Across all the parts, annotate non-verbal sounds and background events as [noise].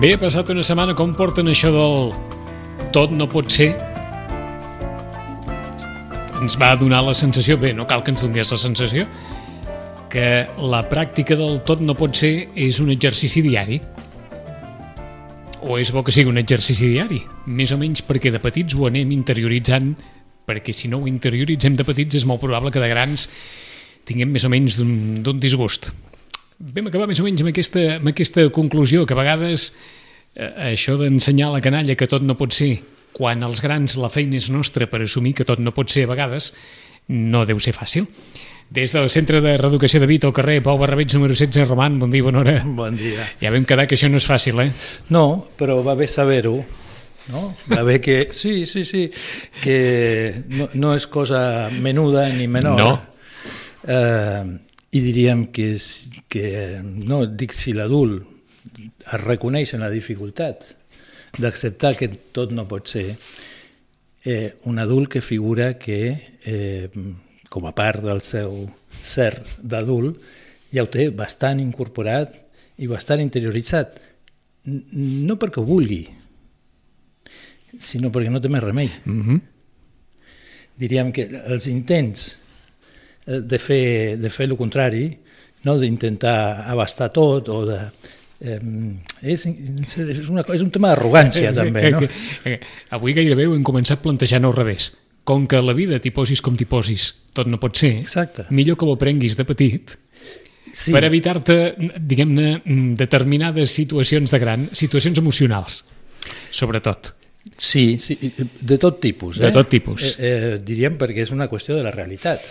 Bé, ha passat una setmana, com porten això del tot no pot ser? Ens va donar la sensació, bé, no cal que ens donés la sensació, que la pràctica del tot no pot ser és un exercici diari. O és bo que sigui un exercici diari, més o menys perquè de petits ho anem interioritzant, perquè si no ho interioritzem de petits és molt probable que de grans tinguem més o menys d'un disgust vam acabar més o menys amb aquesta, amb aquesta conclusió, que a vegades eh, això d'ensenyar a la canalla que tot no pot ser, quan els grans la feina és nostra per assumir que tot no pot ser a vegades, no deu ser fàcil. Des del Centre de Reeducació de Vita al carrer Pau Barrabets, número 16, Roman, bon dia, bona hora. Bon dia. Ja vam quedar que això no és fàcil, eh? No, però va bé saber-ho. No? Va bé que... Sí, sí, sí, que no, no és cosa menuda ni menor. No. Eh, i diríem que, és, que no dic si l'adult es reconeix en la dificultat d'acceptar que tot no pot ser, eh, un adult que figura que, eh, com a part del seu ser d'adult, ja ho té bastant incorporat i bastant interioritzat. No perquè ho vulgui, sinó perquè no té més remei. Mm -hmm. Diríem que els intents de fer, de fer el contrari, no? d'intentar abastar tot o de... Eh, és, és, una, és un tema d'arrogància, també. No? Avui gairebé ho hem començat plantejant al revés. Com que la vida t'hi posis com t'hi posis, tot no pot ser, Exacte. millor que ho aprenguis de petit sí. per evitar-te, diguem-ne, determinades situacions de gran, situacions emocionals, sobretot. Sí, sí de tot tipus. Eh? De tot tipus. Eh, eh, diríem perquè és una qüestió de la realitat.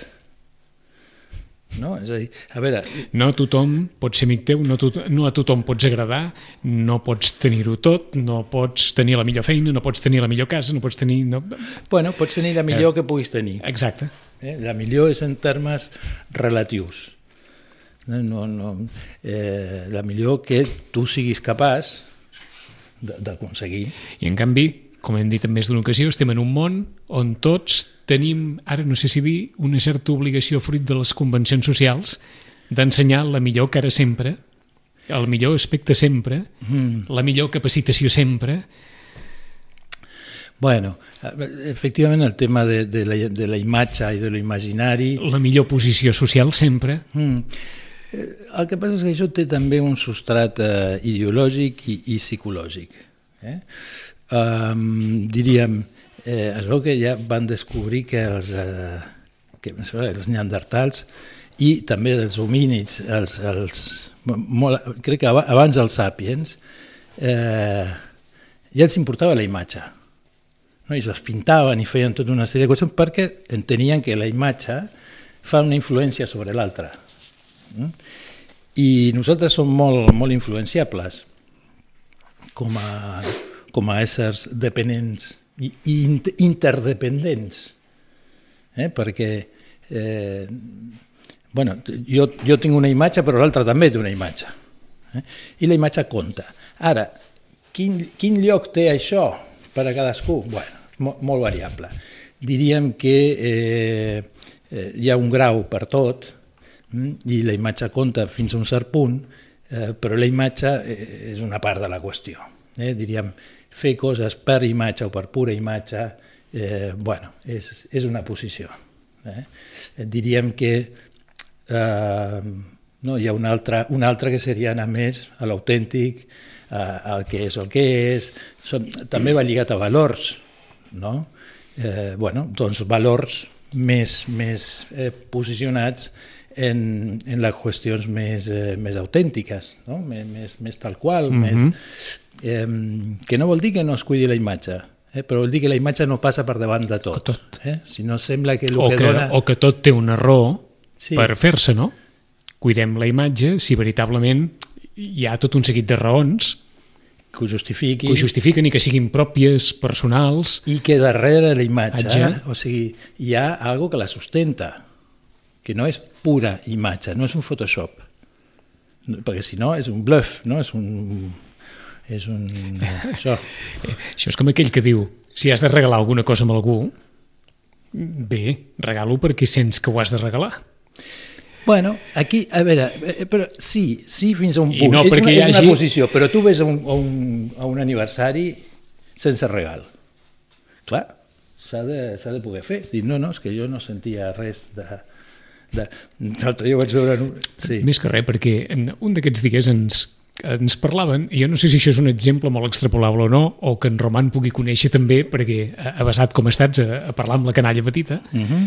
No? És a dir, a veure... No a tothom pot ser amic teu, no, to no a tothom pots agradar, no pots tenir-ho tot, no pots tenir la millor feina, no pots tenir la millor casa, no pots tenir... No... Bueno, pots tenir la millor eh, que puguis tenir. Exacte. Eh? La millor és en termes relatius. No, no, eh, la millor que tu siguis capaç d'aconseguir. I en canvi, com hem dit en més d'una ocasió, estem en un món on tots tenim, ara no sé si dir, una certa obligació fruit de les convencions socials d'ensenyar la millor cara sempre, el millor aspecte sempre, mm. la millor capacitació sempre. Bueno, efectivament el tema de, de, la, de la imatge i de l'imaginari... La millor posició social sempre. Mm. El que passa és que això té també un substrat eh, ideològic i, i psicològic. Eh? Um, diríem, eh, es veu que ja van descobrir que els, eh, que, els neandertals i també els homínids, els, els, molt, crec que abans els sàpiens, eh, ja els importava la imatge. No? I les pintaven i feien tota una sèrie de coses perquè entenien que la imatge fa una influència sobre l'altra. Mm? I nosaltres som molt, molt influenciables com a, com a éssers dependents i, interdependents, eh? perquè eh, bueno, jo, jo tinc una imatge però l'altre també té una imatge eh? i la imatge compta. Ara, quin, quin lloc té això per a cadascú? Bueno, molt, molt variable. Diríem que eh, eh, hi ha un grau per tot mm, i la imatge compta fins a un cert punt, eh, però la imatge eh, és una part de la qüestió. Eh? Diríem, fer coses per imatge o per pura imatge eh, bueno, és, és una posició. Eh? Diríem que eh, no, hi ha una altra, una altra que seria anar més a l'autèntic, al que és el que és, Som, també va lligat a valors, no? Eh, bueno, doncs valors més, més eh, posicionats en, en les qüestions més, eh, més autèntiques, no? més, més, més tal qual, mm -hmm. més, eh, que no vol dir que no es cuidi la imatge, eh? però vol dir que la imatge no passa per davant de tot. tot. Eh? Si no sembla que el o que, que dona... O que tot té una raó sí. per fer-se, no? Cuidem la imatge si veritablement hi ha tot un seguit de raons que ho justifiquin. Que ho justifiquen i que siguin pròpies, personals. I que darrere la imatge, eh? o sigui, hi ha algo que la sustenta, que no és pura imatge, no és un Photoshop, perquè si no és un bluff, no? és un és un... Això. [laughs] Això és com aquell que diu, si has de regalar alguna cosa amb algú, bé, regalo perquè sents que ho has de regalar. Bueno, aquí, a veure, eh, però sí, sí fins a un punt. I no és, una, és una posició, però tu ves a un, a un, a un aniversari sense regal. Clar, s'ha de, de poder fer. Dir, no, no, és que jo no sentia res de... L'altre dia vaig veure... Sí. Més que res, perquè un d'aquests dies ens ens parlaven, i jo no sé si això és un exemple molt extrapolable o no, o que en Roman pugui conèixer també, perquè ha basat com estats a, a parlar amb la canalla petita, uh -huh.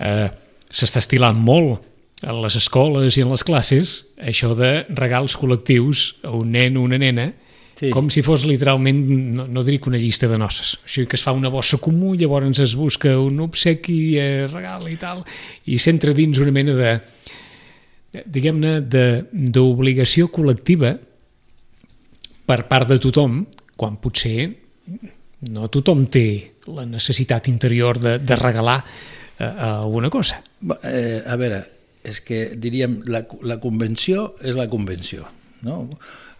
eh, s'està estilant molt a les escoles i en les classes això de regals col·lectius a un nen o una nena sí. com si fos literalment, no, no diria que una llista de noces, o sigui que es fa una bossa comú, llavors es busca un obsequi, eh, regal i tal, i s'entra dins una mena de diguem-ne, d'obligació col·lectiva per part de tothom, quan potser no tothom té la necessitat interior de, de regalar eh, alguna cosa. Eh, a veure, és que diríem, la, la convenció és la convenció. No?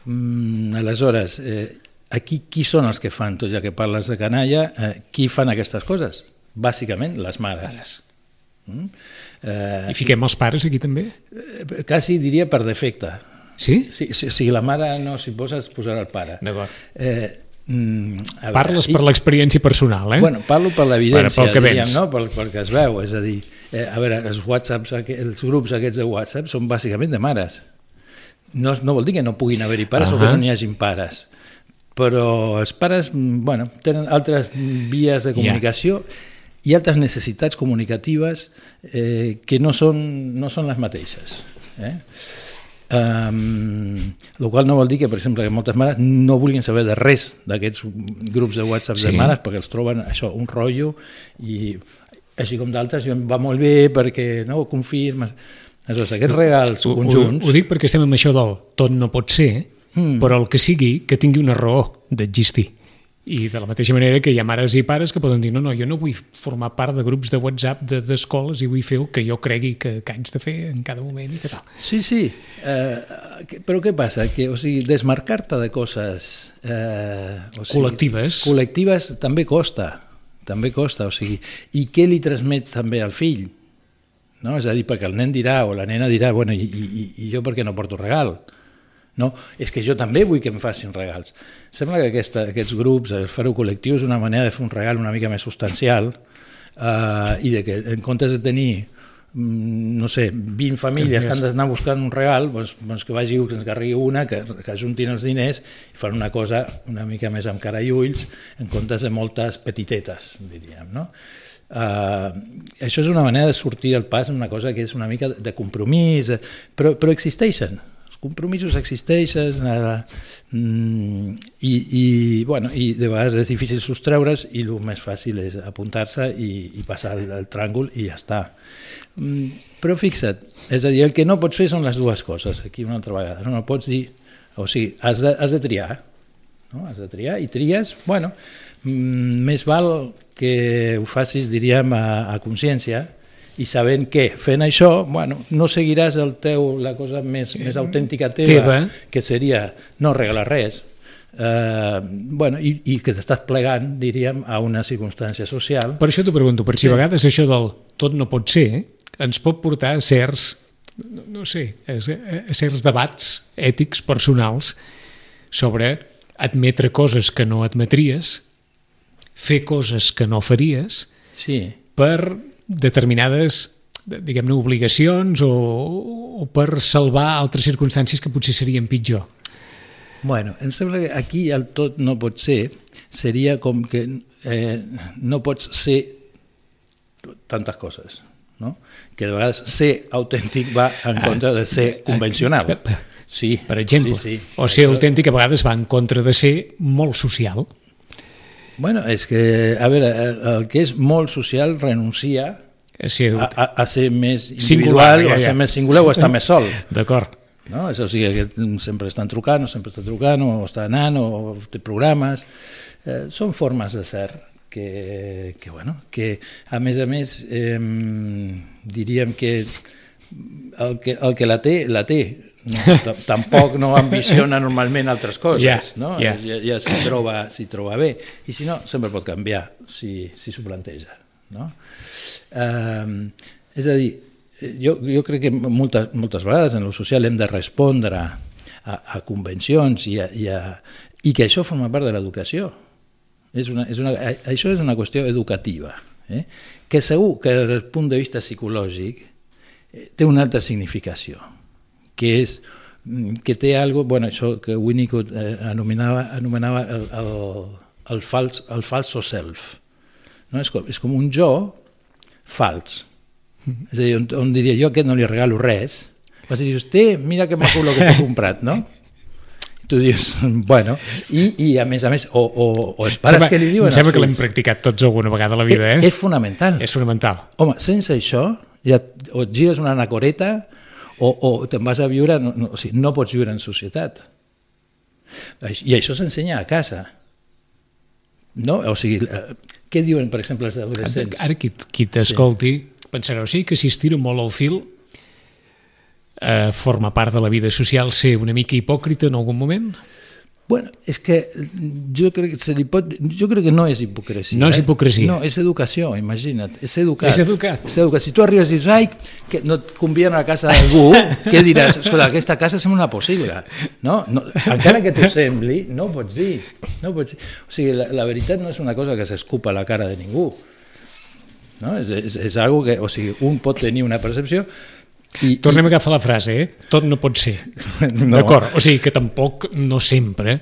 Mm, aleshores, eh, aquí qui són els que fan, tot ja que parles de canalla, eh, qui fan aquestes coses? Bàsicament, les mares. mares. Mm? Eh, I fiquem els pares aquí també? Eh, quasi diria per defecte. Sí? Si, si, si la mare no s'hi posa, es posarà el pare. D'acord. Eh, mm, Parles per l'experiència personal, eh? Bueno, parlo per l'evidència, diríem, no? Pel, pel que es veu, és a dir, eh, a veure, els, WhatsApps, els grups aquests de WhatsApp són bàsicament de mares. No, no vol dir que no puguin haver-hi pares uh -huh. o que no n'hi hagin pares, però els pares, bueno, tenen altres vies de comunicació yeah i altres necessitats comunicatives eh, que no són, no són les mateixes. Eh? Um, el qual no vol dir que, per exemple, que moltes mares no vulguin saber de res d'aquests grups de WhatsApp sí. de mares perquè els troben això, un rotllo i així com d'altres va molt bé perquè no confirmes Aleshores, aquests regals ho, conjunts... Ho, ho dic perquè estem amb això del tot no pot ser, mm. però el que sigui que tingui una raó d'existir. I de la mateixa manera que hi ha mares i pares que poden dir no, no, jo no vull formar part de grups de WhatsApp d'escoles de, i vull fer el que jo cregui que, que haig de fer en cada moment i que tal. Sí, sí, eh, però què passa? Que, o sigui, desmarcar-te de coses... Eh, o sigui, col·lectives. Col·lectives també costa, també costa, o sigui, i què li transmets també al fill? No? És a dir, perquè el nen dirà o la nena dirà, bueno, i, i, i jo per què no porto regal? No, és que jo també vull que em facin regals. Sembla que aquesta, aquests grups, el fer-ho col·lectiu, és una manera de fer un regal una mica més substancial eh, i de que en comptes de tenir mm, no sé, 20 famílies que han d'anar buscant un regal, doncs, doncs que vagi que ens carregui una, que, que ajuntin els diners i fan una cosa una mica més amb cara i ulls en comptes de moltes petitetes, diríem, no? Uh, això és una manera de sortir al pas una cosa que és una mica de compromís, però, però existeixen, compromisos existeixen eh, mm, i, i, bueno, i de vegades és difícil sostreure's i el més fàcil és apuntar-se i, i passar el, el tràngol i ja està. Mm, però fixa't, és a dir, el que no pots fer són les dues coses, aquí una altra vegada, no, no pots dir, o sigui, has de, has de triar, no? has de triar i tries, bueno, més val que ho facis, diríem, a, a consciència, i sabent que fent això bueno, no seguiràs el teu, la cosa més, més autèntica teva, teva, que seria no regalar res, eh, bueno, i, i que t'estàs plegant, diríem, a una circumstància social. Per això t'ho pregunto, per si sí. a vegades això del tot no pot ser, ens pot portar a certs, no, no sé, a, a certs debats ètics, personals, sobre admetre coses que no admetries fer coses que no faries Sí, per determinades diguem-ne, obligacions o, o per salvar altres circumstàncies que potser serien pitjor. Bueno, em sembla que aquí el tot no pot ser, seria com que eh, no pots ser tantes coses, no? que de vegades ser autèntic va en contra de ser convencional. Sí, Per exemple, sí, sí. o ser Això- autèntic a vegades va en contra de ser molt social. Bueno, és que, a veure, el- el que és molt social renuncia A ser a, a, a ser més Singular, individual, ja, o a ser més singular o a estar [laughs] més sol. D'acord. No? És, o sigui, que sempre estan trucant, o sempre està trucant, o està anant, o té programes. Eh, són formes de ser que, que, bueno, que a més a més, eh, diríem que el, que el que la té, la té. Tampoc no ambiciona normalment altres coses, Ja, no? ja. ja, ja s'hi troba, troba bé. I si no, sempre pot canviar, si si s'ho planteja. No? Eh, és a dir, jo, jo crec que moltes, moltes vegades en lo social hem de respondre a, a convencions i, a, i, a, i que això forma part de l'educació. És una, és una, això és una qüestió educativa, eh? que segur que des del punt de vista psicològic eh, té una altra significació, que és mm, que té algo, bueno, això que Winnicott eh, anomenava, anomenava el, el, el, fals, el falso self. No? És, com, és com un jo fals. És a dir, on, on diria jo aquest no li regalo res, vas dir, hosti, mira que maco el que t'he comprat, no? Tu dius, bueno, i, i a més a més, o, o, o els pares Sembla, que li diuen em sembla que l'hem practicat tots alguna vegada a la vida, és, eh? és fonamental. És fonamental. Home, sense això, ja o et gires una anacoreta o, o te'n vas a viure, no, no, o sigui, no pots viure en societat. I això s'ensenya a casa. No? O sigui, eh, què diuen, per exemple, els adolescents? Ara qui, qui t'escolti pensarà, o sigui que si es tira molt al fil eh, forma part de la vida social ser una mica hipòcrita en algun moment? Bueno, és que jo crec que se li pot... Jo crec que no és hipocresia. No és eh? hipocresia. No, és educació, imagina't. És educat. És educat. És educat. Si tu arribes i dius, ai, que no et convien a la casa d'algú, [laughs] què diràs? Escolta, aquesta casa sembla una possible. No? no encara que t'ho sembli, no ho pots dir. No ho pots dir. O sigui, la, la veritat no és una cosa que s'escupa a la cara de ningú. No? És, és, és algo que, o sigui, un pot tenir una percepció i, Tornem a agafar la frase, eh? Tot no pot ser. [laughs] No. D'acord, o sigui que tampoc, no sempre,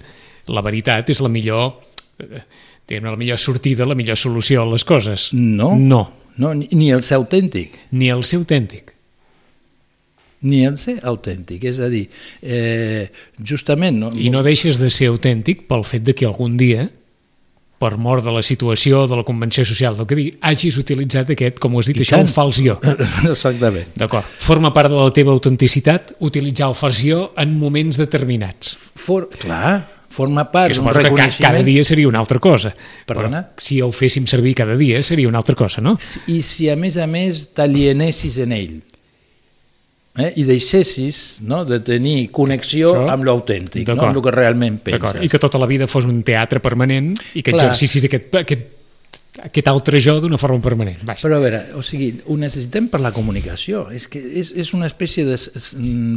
la veritat és la millor, la millor sortida, la millor solució a les coses. No. No, no ni, ni el ser autèntic. ni el ser autèntic. ni el ser autèntic, és a dir, eh, justament... No, I no deixes de ser autèntic pel fet de que algun dia, per mort de la situació, de la convenció social, del que digui, hagis utilitzat aquest, com ho has dit, I això, tant. el fals jo. [laughs] Exactament. D'acord. Forma part de la teva autenticitat utilitzar el fals jo en moments determinats. For, clar, forma part d'un suposo que ca reconeixement... cada dia seria una altra cosa. Perdona? Però si ho féssim servir cada dia seria una altra cosa, no? I si a més a més t'alienessis en ell eh? i deixessis no, de tenir connexió Això? amb l'autèntic, no, amb el que realment penses. I que tota la vida fos un teatre permanent i que Clar. exercicis aquest, aquest, aquest altre jo d'una forma permanent. Vaja. Però a veure, o sigui, ho necessitem per la comunicació. És que és, és una espècie de,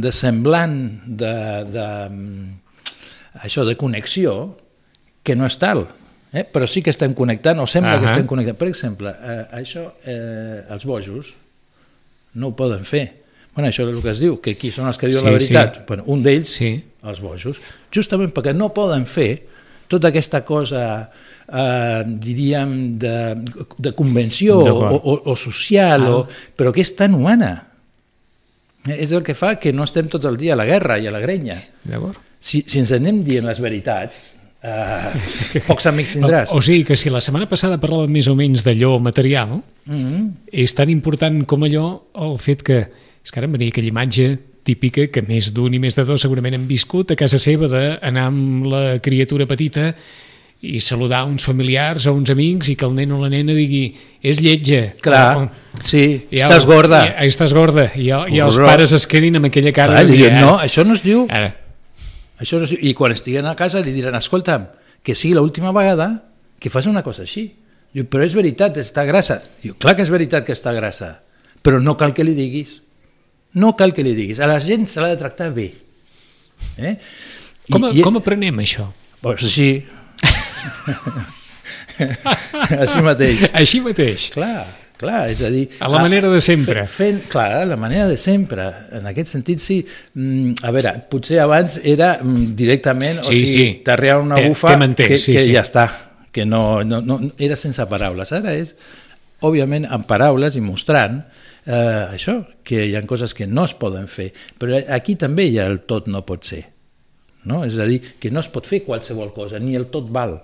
de semblant de, de, això de connexió que no és tal. Eh? Però sí que estem connectant, o sembla uh -huh. que estem connectant. Per exemple, eh, això, eh, els bojos no ho poden fer. Bueno, això és el que es diu, que qui són els que diuen Sí, la veritat? sí. Bueno, un d'ells, Sí. els bojos, justament perquè no poden fer tota aquesta cosa, eh, diríem, de, de convenció o, o, o social, Ah. o, però que és tan humana. És el que fa que no estem tot el dia a la guerra i a la grenya. D'acord? Si, si ens anem dient les veritats, eh, [laughs] pocs amics tindràs. O, o sigui que si la setmana passada parlàvem més o menys d'allò material, Mm -hmm. és tan important com allò el fet que, és que ara em venia aquella imatge típica que més d'un i més de dos segurament han viscut a casa seva d'anar amb la criatura petita i saludar uns familiars o uns amics i que el nen o la nena digui és lletja. Clar, O- sí, i estàs el- gorda. I, estàs gorda. I, i els pares es quedin amb aquella cara Clar, de li dir, diuen, no, això no es diu. ara, Això no es diu. I quan estiguen a casa li diran, escolta'm, que sigui l'última vegada que fas una cosa així. Diu, però és veritat, està grassa. Diu, clar que és veritat que està grassa, però no cal que li diguis. No cal que li diguis. A la gent se l'ha de tractar bé. Eh? com, com aprenem això? Pues sí. [laughs] Així mateix. Així mateix. Clar, clar, és a dir... A la manera de sempre. Fent, clar, a la manera de sempre. En aquest sentit, sí. Mm, a veure, potser abans era mm, directament, o Sí, sigui, sí. t'arrear una Te- bufa te manté, que, sí, que sí. ja està, que no, no, no, era sense paraules. Ara és, òbviament, amb paraules i mostrant eh, això, que hi ha coses que no es poden fer. Però aquí també hi ha el tot no pot ser. No? És a dir, que no es pot fer qualsevol cosa, ni el tot val.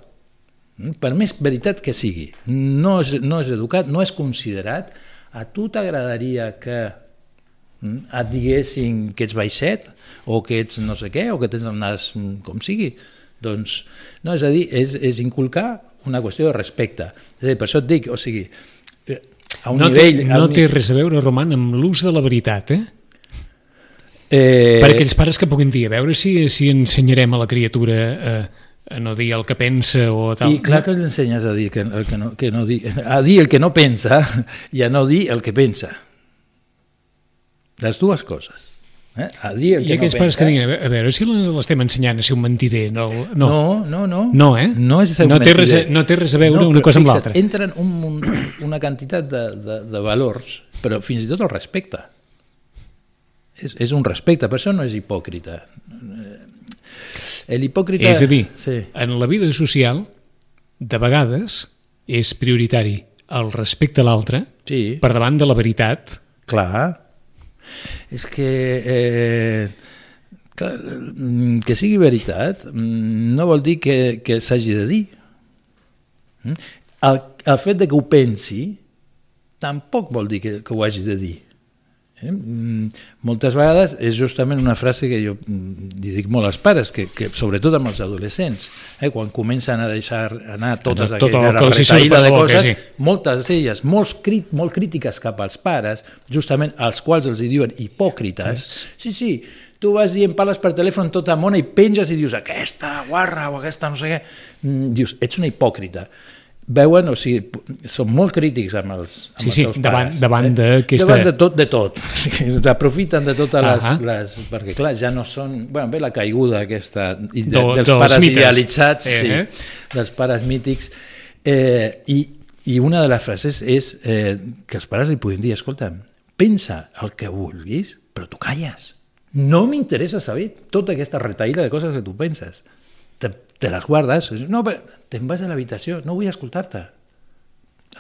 Mm? Per més veritat que sigui, no és, no és educat, no és considerat, a tu t'agradaria que mm, et diguessin que ets baixet o que ets no sé què o que tens el nas mm, com sigui doncs, no, és a dir, és, és inculcar una qüestió de respecte és a dir, per això et dic, o sigui a un No nivell té, no un té res a veure, Roman, amb l'ús de la veritat, eh? eh, Per aquells pares que puguin dir, a veure si, si ensenyarem a la criatura a, a no dir el que pensa o tal. I clar que els ensenyes a dir, que, el que no, que no di, a dir el que no pensa i a no dir el que pensa. Les dues coses. Eh? A dir el I que aquells no pares que diguin, a veure, si l'estem ensenyant a ser un mentider. No, no. No, no, no. No, eh? No, és ser No té res a- no té res a veure una però cosa amb l'altra. Entren un, un, [coughs] una quantitat de, de, de valors, però fins i tot el respecte. És, és un respecte, per això no és hipòcrita. Eh, L'hipòcrita... És a dir, Sí. en la vida social, de vegades, és prioritari el respecte a l'altre Sí. per davant de la veritat. Clar. És que... Eh, mm, que sigui veritat mm, no vol dir que, que s'hagi de dir. Mm? El, el fet de que ho pensi tampoc vol dir que, que ho hagi de dir. Eh? Mm, Moltes vegades és justament una frase que jo mm, li dic molt als pares, que, que sobretot amb els adolescents, eh? quan comencen a deixar anar totes Tot el aquelles retaïda de coses, sí. moltes d'elles molt, crit, molt crítiques cap als pares, justament als quals els hi diuen hipòcrites. Sí, sí, tu vas dient parles per telèfon tota mona i penges i dius aquesta guarra o aquesta no sé què. Mm, Dius, ets una hipòcrita. Veuen, o sigui, són molt crítics amb els, amb Sí, els sí, seus davant- pares. davant eh? d'aquesta- Davant de tot, de tot. [laughs] Aprofiten de totes les, Ahà. les... Perquè, clar, ja no són... Bueno, ve la caiguda aquesta de, Do- dels dels pares mites. idealitzats, Eh, sí, eh? dels pares mítics. Eh, i, I una de les frases és eh, que els pares li puguin dir, escolta, pensa el que vulguis, però tu calles. No m'interessa saber tota aquesta retaïla de coses que tu penses. Te, les guardes, no, te'n vas a l'habitació, no vull escoltar-te.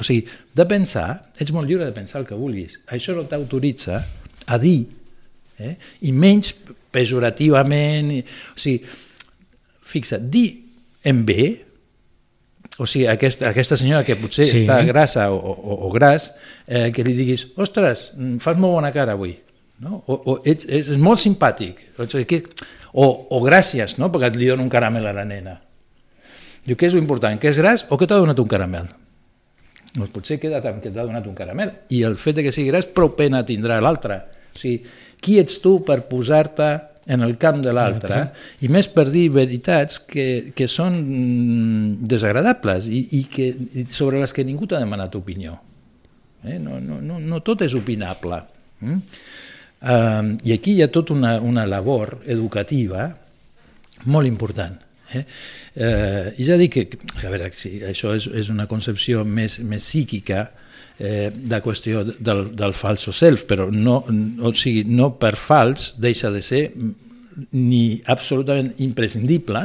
O sigui, de pensar, ets molt lliure de pensar el que vulguis. Això no t'autoritza a dir, eh? i menys pejorativament. I, o sigui, fixa't, dir en bé, o sigui, aquesta, aquesta senyora que potser Sí. sí. està grassa o, o, o gras, eh, que li diguis, ostres, mm, fas molt bona cara avui, no? o, o ets, ets, és molt simpàtic, o, o, o gràcies, no? perquè et li dono un caramel a la nena. Diu, què és important, que és gras o que t'ha donat un caramel? Doncs potser queda't amb que t'ha donat un caramel. I el fet de que sigui gras prou pena tindrà l'altre. O sigui, qui ets tu per posar-te en el camp de l'altre i més per dir veritats que, que són mm, desagradables i, i, que, i sobre les que ningú t'ha demanat opinió. Eh? No, no, no, no tot és opinable. Mm? Uh, I aquí hi ha tota una, una labor educativa molt important. Eh? Eh, I ja dic que, a veure, si això és, és una concepció més, més psíquica eh, de qüestió del, del falso self, però no, o sigui, no per fals deixa de ser ni absolutament imprescindible,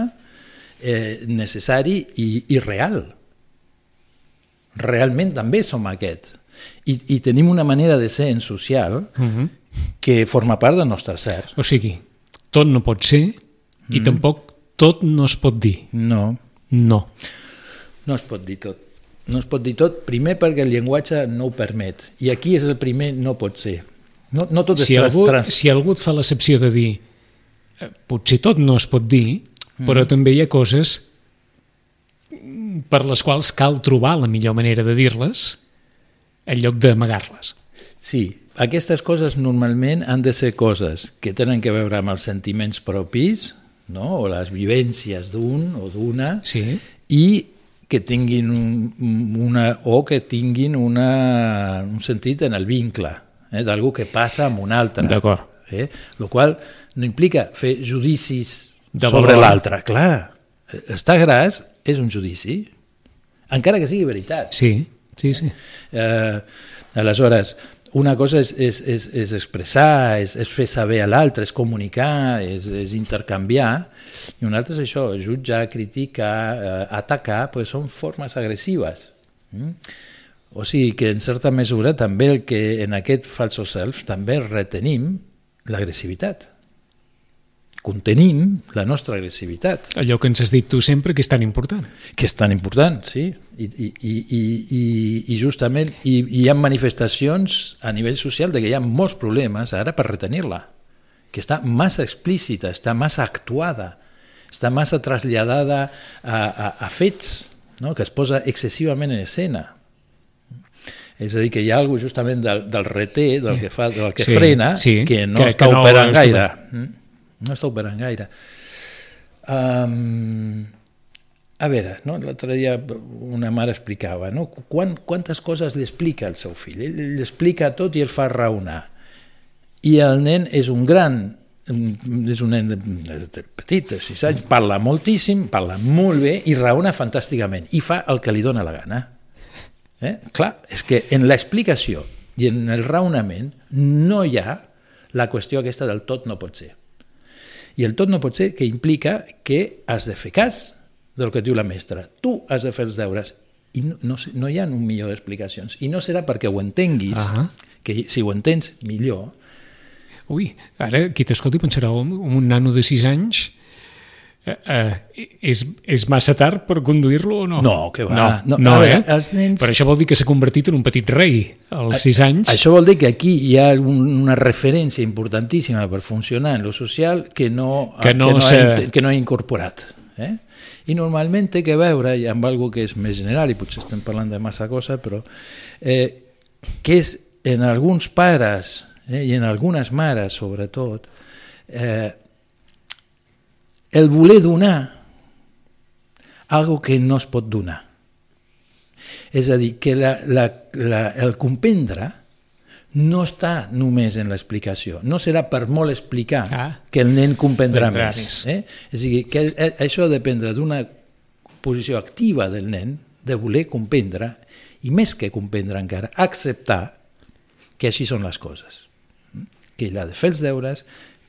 eh, necessari i, i real. Realment també som aquest. I, I tenim una manera de ser en social Uh -huh. que forma part del nostre ser. O sigui, tot no pot ser i tampoc tot no es pot dir. No, No. No es pot dir tot. No es pot dir tot, primer perquè el llenguatge no ho permet. I aquí és el primer no pot ser. No, no tot Si algú, trans... si algú et fa l'excepció de dir eh, potser tot no es pot dir, però també hi ha coses mm, per les quals cal trobar la millor manera de dir-les en lloc d'amagar-les. Sí, aquestes coses normalment han de ser coses que tenen que veure amb els sentiments propis, no? o les vivències d'un o d'una, Sí? i que tinguin un, una, o que tinguin una, un sentit en el vincle, eh, d'algú que passa amb un altre. D'acord. Eh? Lo qual no implica fer judicis De sobre l'altre. Clar, estar gras és un judici. encara que sigui veritat. Sí, sí, sí. Eh, aleshores, una cosa és, és, és, és expressar, és, és fer saber a l'altre, és comunicar, és, és intercanviar, i una altra és això, jutjar, criticar, eh, atacar, pues són formes agressives. Mm? O sigui que en certa mesura també el que en aquest falso self també retenim l'agressivitat. Contenim la nostra agressivitat, Allò que ens has dit tu sempre que és tan important. que és tan important, sí. I, i, i, i- i, justament i, hi ha manifestacions a nivell social de que hi ha molts problemes ara per retenir-la, que està massa explícita, està massa actuada, està massa traslladada a, a, a fets, no? que es posa excessivament en escena. És a dir, que hi ha alguna justament del, del reté, del que, fa, del que Sí, frena, sí, que no està que no operant gaire. Mm? No està operant gaire. Um, a veure, no? l'altre dia una mare explicava no? Quan, quantes coses li explica al seu fill. Ell li explica tot i el fa raonar. I el nen és un gran és un nen petit, de 6 anys, parla moltíssim, parla molt bé i raona fantàsticament i fa el que li dóna la gana. Eh? Clar, és que en l'explicació i en el raonament no hi ha la qüestió aquesta del tot no pot ser. I el tot no pot ser que implica que has de fer cas del que diu la mestra. Tu has de fer els deures i no, no, no hi ha un millor d'explicacions. I no serà perquè ho entenguis, Ahà. que si ho entens millor, Ui, ara qui t'escolti pensarà, un, un nano de 6 anys eh, eh, és, és massa tard per conduir-lo o no? No, que va. No, No, no, veure, eh? els nens- Per això vol dir que s'ha convertit en un petit rei als 6 anys. Això vol dir que aquí hi ha un, una referència importantíssima per funcionar en lo social que no, Que no que no, he, que no he incorporat. Eh? I normalment té que veure i amb algo que és més general, i potser estem parlant de massa cosa, però eh, que és en alguns pares eh, i en algunes mares sobretot eh, el voler donar algo que no es pot donar. És a dir, que la, la, la, el comprendre no està només en l'explicació. No serà per molt explicar Ah. que el nen comprendrà més. més. Eh? És a dir, que a- això ha de dependre d'una posició activa del nen, de voler comprendre, i més que comprendre encara, acceptar que així són les coses. Que ell ha de fer els deures,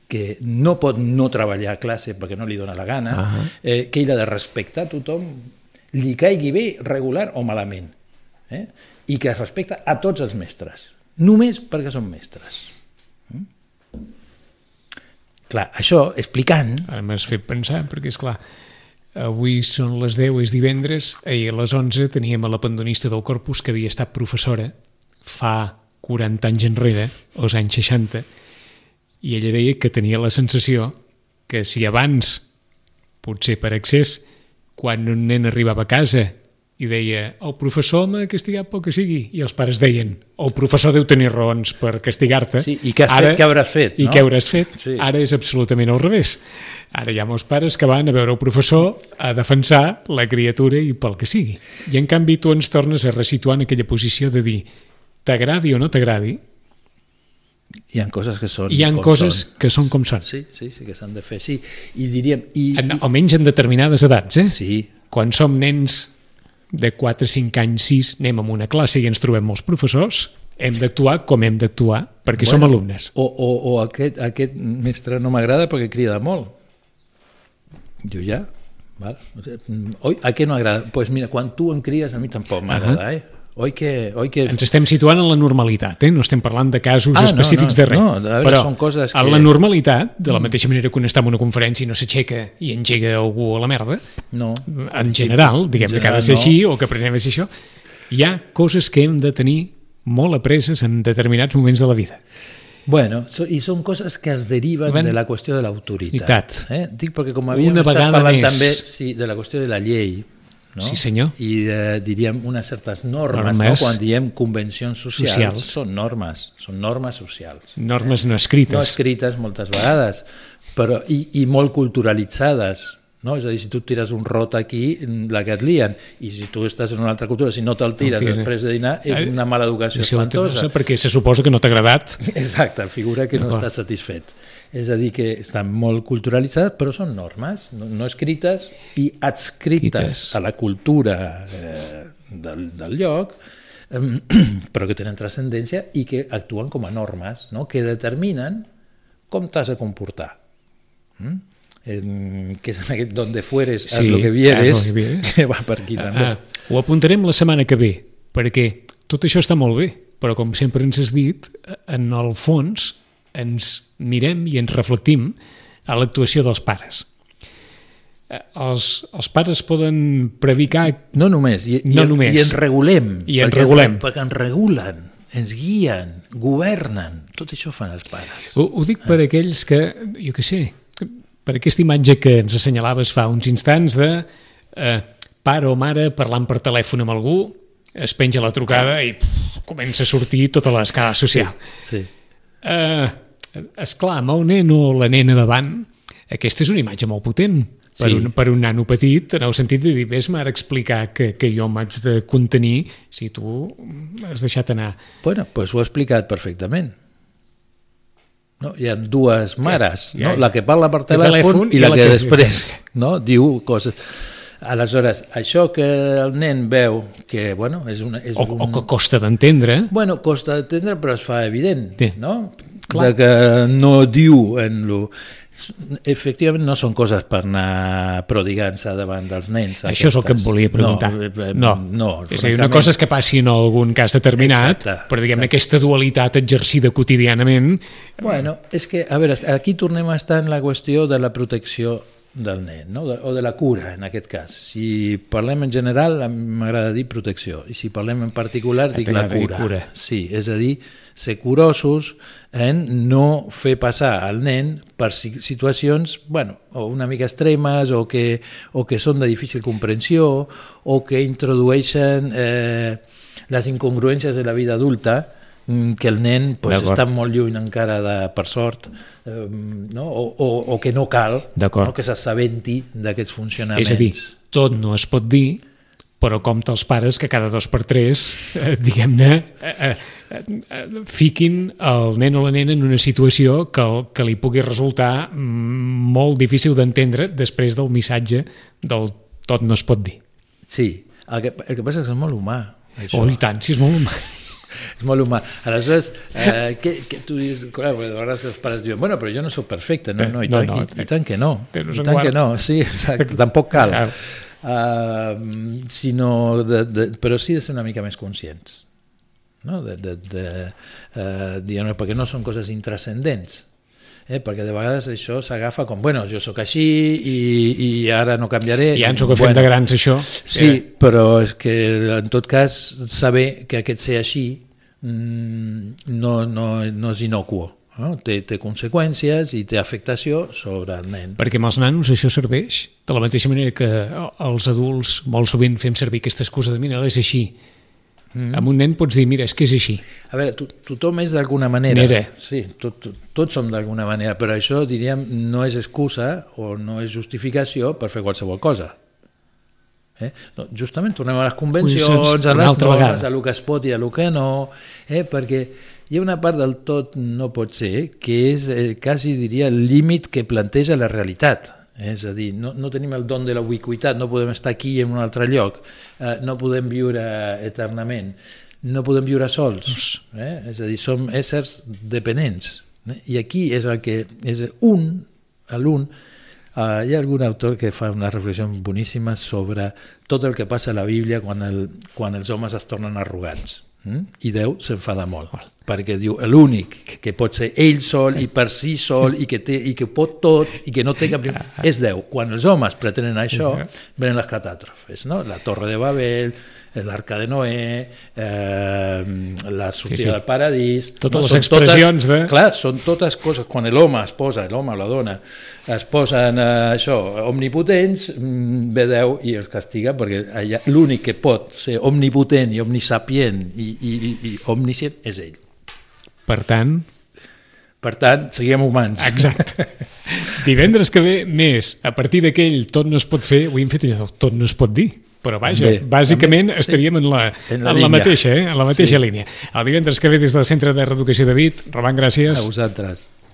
que no pot no treballar a classe perquè no li dona la gana, uh. -huh. eh, que ell ha de respectar tothom, li caigui bé, regular o malament, eh? i que es respecta a tots els mestres, només perquè són mestres. Mm? Clar, això, explicant, Ara m'has fet pensar, perquè és clar, avui són les 10, és divendres, ahir a les 11 teníem a la pandonista del Corpus que havia estat professora fa 40 anys enrere, als anys 60, i ella deia que tenia la sensació que si abans, potser per excés, quan un nen arribava a casa i deia el professor m'ha castigat pel que sigui, i els pares deien el professor deu tenir raons per castigar-te. Sí, i què has fet, què hauràs fet, I no? què hauràs fet? Sí. Ara és absolutament al revés. Ara hi ha molts pares que van a veure el professor a defensar la criatura i pel que sigui. I en canvi tu ens tornes a resituar en aquella posició de dir t'agradi o no t'agradi, hi ha coses que són hi han com coses són. que són com són. Sí, sí, sí que s'han de fer, sí. I diríem... I, En, i, almenys en determinades edats, eh? sí, Quan som nens de 4, 5 anys, 6, anem a una classe i ens trobem molts professors, hem d'actuar com hem d'actuar, perquè som alumnes. O, o, o aquest, aquest mestre no m'agrada perquè crida molt. Diu, ja, val. Oi, a què no agrada? Doncs pues mira, quan tu em crides a mi tampoc m'agrada, eh? Oi que... Oi que... Ens estem situant en la normalitat, eh? no estem parlant de casos Ah, no, específics no, de res. no, a veure, Però són coses en que- la normalitat, de la mateixa manera que un està en una conferència i no s'aixeca i engega algú a la merda, No. en general, diguem que ha de general ser no. així o que aprenem a ser això, hi ha coses que hem de tenir molt apreses en determinats moments de la vida. Bueno, so, i són coses que es deriven Ben- de la qüestió de l'autoritat. Eh? Dic perquè com havíem Una estat parlant més. també sí, de la qüestió de la llei, no? Sí, senyor. I de, diríem unes certes normes, Normes. no? quan diem convencions socials, Socials. són normes, són normes socials. Normes no escrites. No escrites moltes vegades, però, i, i molt culturalitzades, No? És a dir, si tu tires un rot aquí, la que et lien, i si tu estàs en una altra cultura, si no te'l tires tira. després de dinar, és una mala educació espantosa. perquè se suposa que no t'ha agradat. Exacte, figura que no D'acord. està satisfet. És a dir, que estan molt culturalitzades, però són normes, no, no escrites i adscrites a la cultura eh, del, del lloc, eh, [clears throat] però que tenen transcendència i que actuen com a normes, no? que determinen com t'has de comportar. Mm? En, que és en aquest donde fueres, Sí, lo que vieres, haz lo que vieres. que va per aquí també. Ah, ho apuntarem la setmana que ve, perquè tot això està molt bé, però com sempre ens has dit, en el fons ens mirem i ens reflectim a l'actuació dels pares. Eh, Els, els pares poden predicar No només, i, No i, només. i ens regulem. I ens perquè- regulem. Perquè ens regulen, ens guien, governen. Tot això fan els pares. Ho, ho dic per aquells que, jo què sé, per aquesta imatge que ens assenyalaves fa uns instants de eh, pare o mare parlant per telèfon amb algú, es penja la trucada i pff, comença a sortir tota l'escala social. Sí. Eh, esclar, amb el nen o la nena davant, aquesta és una imatge molt potent per, Sí. un, per un nano petit, en el sentit de dir, vés-me ara explicar que, que jo m'haig de contenir si tu has deixat anar. Bueno, pues ho ha explicat perfectament. No? Hi ha dues mares, Ja, no? ja. la que parla per telèfon, telèfon i la, que, que- després no? diu coses. Aleshores, això que el nen veu, que bueno, és, una, és O, un... o que costa d'entendre, Bueno, costa d'entendre, però es fa evident, Sí. no? Clar. De que no diu en lo... Efectivament, no són coses per anar prodigant-se davant dels nens. Això és el que em volia preguntar. No, eh, no. no és a dir, una cosa és que passi en algun cas determinat, Exacte, però diguem aquesta dualitat exercida quotidianament, Bueno, és que, a veure, aquí tornem a estar en la qüestió de la protecció del nen, no? o de la cura, en aquest cas. Si parlem en general, m'agrada dir protecció, i si parlem en particular, dic la cura. cura. Sí, és a dir, ser curosos en no fer passar al nen per si- situacions bueno, o una mica extremes o que, o que són de difícil comprensió o que introdueixen eh, les incongruències de la vida adulta que el nen pues, està molt lluny encara de, per sort eh, no? o, o, o que no cal no? que s'assabenti d'aquests funcionaments és a dir, tot no es pot dir, però compta els pares que cada dos per tres, eh, [laughs] diguem-ne, eh, eh, eh, fiquin el nen o la nena en una situació que, que li pugui resultar mm, molt difícil d'entendre després del missatge del tot no es pot dir. sí, el que, el que passa és que és molt humà això. Oh, i tant, si és molt humà. És molt humà. Aleshores, eh, que, que tu dius, clar, perquè de vegades els pares diuen, bueno, però jo no sóc perfecte. No, no, i, No, tant, no, i, i tant que no. I tant que no, sí, exacte, [laughs] tampoc cal. Uh, sinó de, de, però sí de ser una mica més conscients. No? De, de, de, uh, diguem perquè no són coses intrascendents. Eh? Perquè de vegades això s'agafa com, bueno, jo sóc així i, i ara no canviaré. I ja ens ho agafem bueno, de grans, això. Sí, però és que en tot cas saber que aquest ser així no, no, no és inocuo. No? Té, té conseqüències i té afectació sobre el nen. Perquè amb els nanos això serveix de la mateixa manera que els adults molt sovint fem servir aquesta excusa de mira, és així. Mm. Amb un nen pots dir, mira, és que és així. A veure, to, tothom és d'alguna manera. Manera. Sí, tot, tot, tots som d'alguna manera, però això, diríem, no és excusa o no és justificació per fer qualsevol cosa. Eh? No, justament tornem a les convencions, a una les normes, a lo que es pot i a lo que no, eh? perquè hi ha una part del tot no pot ser que és, eh, quasi diria, el límit que planteja la realitat. És a dir, no, no tenim el don de la ubiquitat, no podem estar aquí en un altre lloc, eh, no podem viure eternament, no podem viure sols, eh? és a dir, som éssers dependents. Eh? I aquí és el que és un, l'un, Uh, hi ha algun autor que fa una reflexió boníssima sobre tot el que passa a la Bíblia quan, el, quan els homes es tornen arrogants. Mm? I Déu s'enfada molt, perquè diu l'únic que pot ser ell sol i per si sol i que, té, i que pot tot i que no té cap... és Déu. Quan els homes pretenen això, venen les catàstrofes, no? la Torre de Babel, l'arca de Noé, eh, la sortida Sí, sí. del paradís... Totes les Són expressions de- Clar, són totes coses, quan l'home es posa, l'home o la dona, es posen eh, això, omnipotents, mm, ve Déu i els castiga, perquè l'únic que pot ser omnipotent i omnisapient i, i, i, i omniscient és ell. Per tant, Per tant, siguem humans. Exacte. [laughs] Divendres que ve, més, a partir d'aquell tot no es pot fer, avui hem fet allò, tot no es pot dir. Però vaja, També, bàsicament també, estaríem en la, en en la la, línia. mateixa, eh? en la mateixa Sí. línia. El divendres que ve des del Centre de Reeducació de Vit, Roman, gràcies. A vosaltres.